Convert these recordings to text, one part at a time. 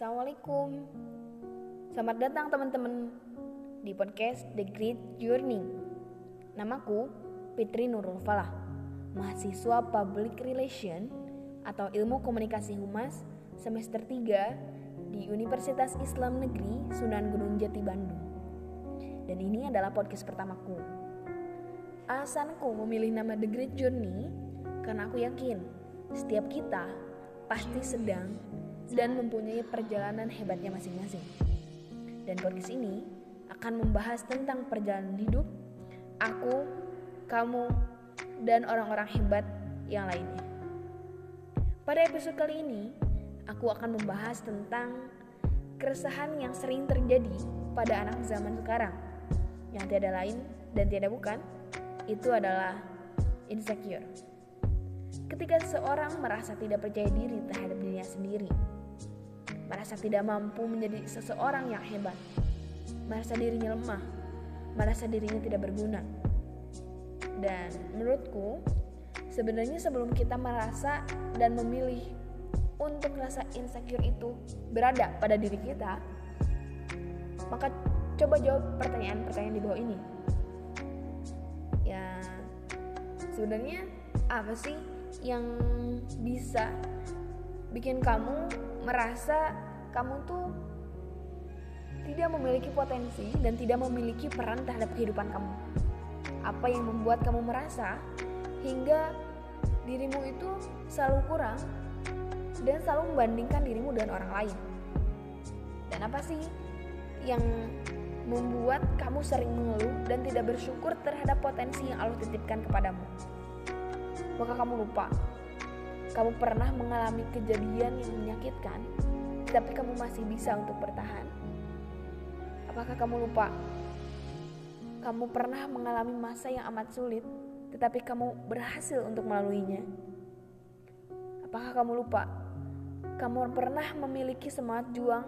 Assalamualaikum. Selamat datang teman-teman Di podcast The Great Journey. Namaku Fitri Nurul Falah Mahasiswa Public Relation Atau Ilmu Komunikasi Humas Semester 3 Di Universitas Islam Negeri Sunan Gunung Jati Bandung. Dan ini adalah podcast pertamaku. Alasanku memilih nama The Great Journey Karena aku yakin Setiap kita pasti sedang dan mempunyai perjalanan hebatnya masing-masing. Dan podcast ini akan membahas tentang perjalanan hidup aku, kamu, dan orang-orang hebat yang lainnya. Pada episode kali ini, aku akan membahas tentang keresahan yang sering terjadi pada anak zaman sekarang. Yang tiada lain dan tiada bukan, itu adalah insecure. Ketika seseorang merasa tidak percaya diri terhadap dirinya sendiri, merasa tidak mampu menjadi seseorang yang hebat, merasa dirinya lemah, merasa dirinya tidak berguna. Dan menurutku, sebenarnya sebelum kita merasa dan memilih untuk rasa insecure itu berada pada diri kita, maka coba jawab pertanyaan-pertanyaan di bawah ini. Ya, sebenarnya apa sih yang bisa bikin kamu merasa kamu tuh tidak memiliki potensi dan tidak memiliki peran terhadap kehidupan kamu. Apa yang membuat kamu merasa hingga dirimu itu selalu kurang dan selalu membandingkan dirimu dengan orang lain? Dan apa sih yang membuat kamu sering mengeluh dan tidak bersyukur terhadap potensi yang Allah titipkan kepadamu? Maka kamu lupa kamu pernah mengalami kejadian yang menyakitkan, tapi kamu masih bisa untuk bertahan? Apakah kamu lupa? Kamu pernah mengalami masa yang amat sulit, tetapi kamu berhasil untuk melaluinya? Apakah kamu lupa? Kamu pernah memiliki semangat juang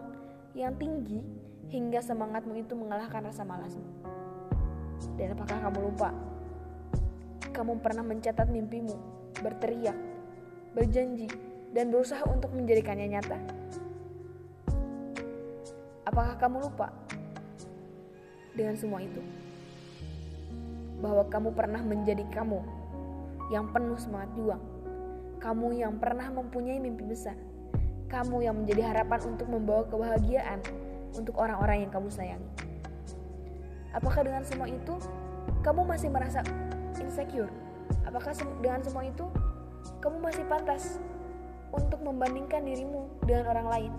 yang tinggi hingga semangatmu itu mengalahkan rasa malasmu. Dan apakah kamu lupa? Kamu pernah mencatat mimpimu, berteriak, berjanji, dan berusaha untuk menjadikannya nyata. Apakah kamu lupa dengan semua itu? Bahwa kamu pernah menjadi kamu yang penuh semangat juang. Kamu yang pernah mempunyai mimpi besar. Kamu yang menjadi harapan untuk membawa kebahagiaan untuk orang-orang yang kamu sayangi. Apakah dengan semua itu kamu masih merasa insecure? Apakah dengan semua itu kamu masih pantas untuk membandingkan dirimu dengan orang lain.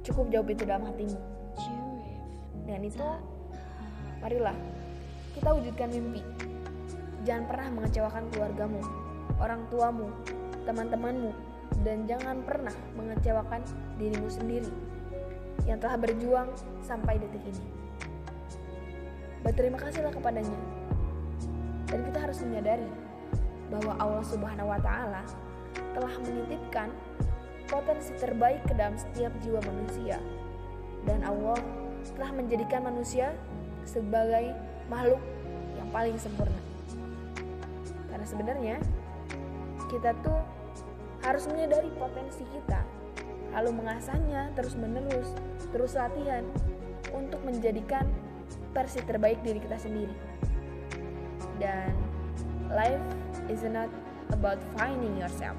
Cukup jawab itu dalam hatimu. Dengan itu, marilah kita wujudkan mimpi. Jangan pernah mengecewakan keluargamu, orang tuamu, teman-temanmu, dan jangan pernah mengecewakan dirimu sendiri yang telah berjuang sampai detik ini. Berterima kasihlah kepadanya. Dan kita harus menyadari bahwa Allah Subhanahu wa taala telah menitipkan potensi terbaik ke dalam setiap jiwa manusia. Dan Allah telah menjadikan manusia sebagai makhluk yang paling sempurna. Karena sebenarnya kita tuh harus menyadari potensi kita, lalu mengasahnya terus-menerus, terus latihan untuk menjadikan versi terbaik diri kita sendiri. Dan life is not about finding yourself,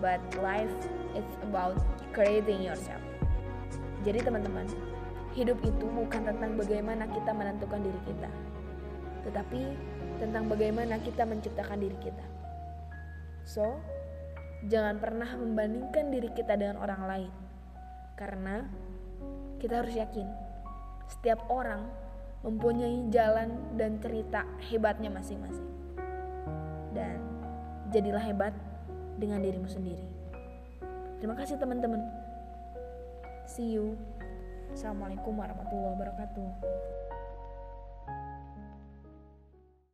but life is about creating yourself. Jadi teman-teman, hidup itu bukan tentang bagaimana kita menentukan diri kita, tetapi tentang bagaimana kita menciptakan diri kita. So, jangan pernah membandingkan diri kita dengan orang lain, karena kita harus yakin setiap orang mempunyai jalan dan cerita hebatnya masing-masing jadilah hebat dengan dirimu sendiri. Terima kasih teman-teman. See you. Assalamualaikum warahmatullahi wabarakatuh.